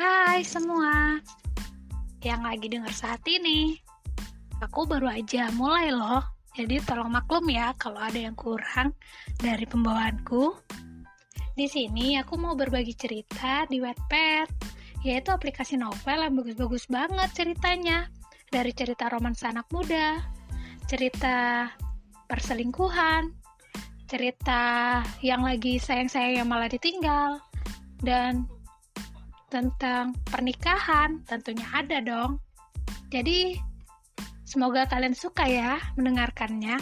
Hai semua yang lagi dengar saat ini. Aku baru aja mulai loh, jadi tolong maklum ya kalau ada yang kurang dari pembawaanku. Di sini aku mau berbagi cerita di Wattpad, yaitu aplikasi novel yang bagus-bagus banget ceritanya. Dari cerita romansa anak muda, cerita perselingkuhan, cerita yang lagi sayang-sayang yang malah ditinggal, dan tentang pernikahan tentunya ada dong. Jadi semoga kalian suka ya mendengarkannya.